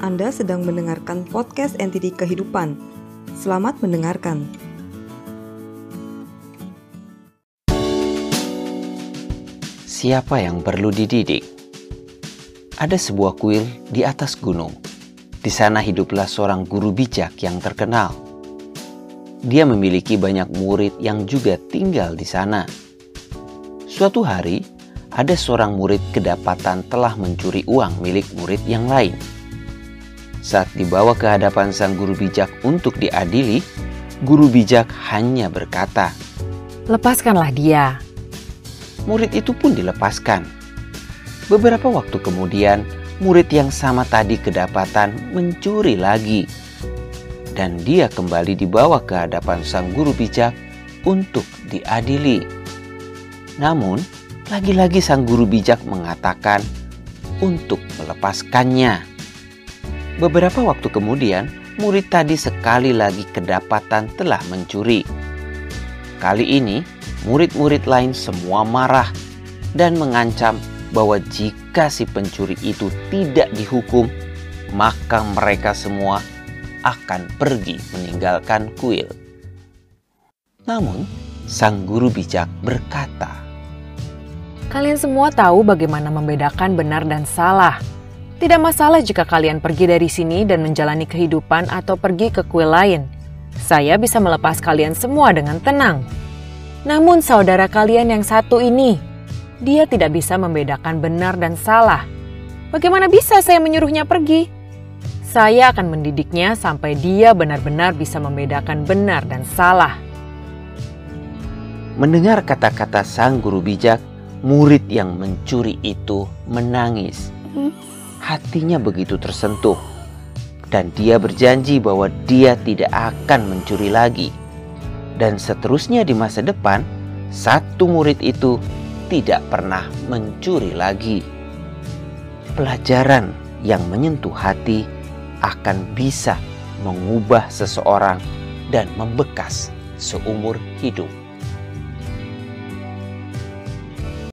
Anda sedang mendengarkan podcast NTD Kehidupan. Selamat mendengarkan. Siapa yang perlu dididik? Ada sebuah kuil di atas gunung. Di sana hiduplah seorang guru bijak yang terkenal. Dia memiliki banyak murid yang juga tinggal di sana. Suatu hari, ada seorang murid kedapatan telah mencuri uang milik murid yang lain. Saat dibawa ke hadapan sang guru bijak untuk diadili, guru bijak hanya berkata, Lepaskanlah dia. Murid itu pun dilepaskan. Beberapa waktu kemudian, murid yang sama tadi kedapatan mencuri lagi. Dan dia kembali dibawa ke hadapan sang guru bijak untuk diadili. Namun, lagi-lagi sang guru bijak mengatakan untuk melepaskannya. Beberapa waktu kemudian, murid tadi sekali lagi kedapatan telah mencuri. Kali ini, murid-murid lain semua marah dan mengancam bahwa jika si pencuri itu tidak dihukum, maka mereka semua akan pergi meninggalkan kuil. Namun, sang guru bijak berkata, Kalian semua tahu bagaimana membedakan benar dan salah. Tidak masalah jika kalian pergi dari sini dan menjalani kehidupan atau pergi ke kuil lain. Saya bisa melepas kalian semua dengan tenang. Namun saudara kalian yang satu ini, dia tidak bisa membedakan benar dan salah. Bagaimana bisa saya menyuruhnya pergi? Saya akan mendidiknya sampai dia benar-benar bisa membedakan benar dan salah. Mendengar kata-kata sang guru bijak, murid yang mencuri itu menangis hatinya begitu tersentuh, dan dia berjanji bahwa dia tidak akan mencuri lagi. Dan seterusnya di masa depan, satu murid itu tidak pernah mencuri lagi. Pelajaran yang menyentuh hati akan bisa mengubah seseorang dan membekas seumur hidup.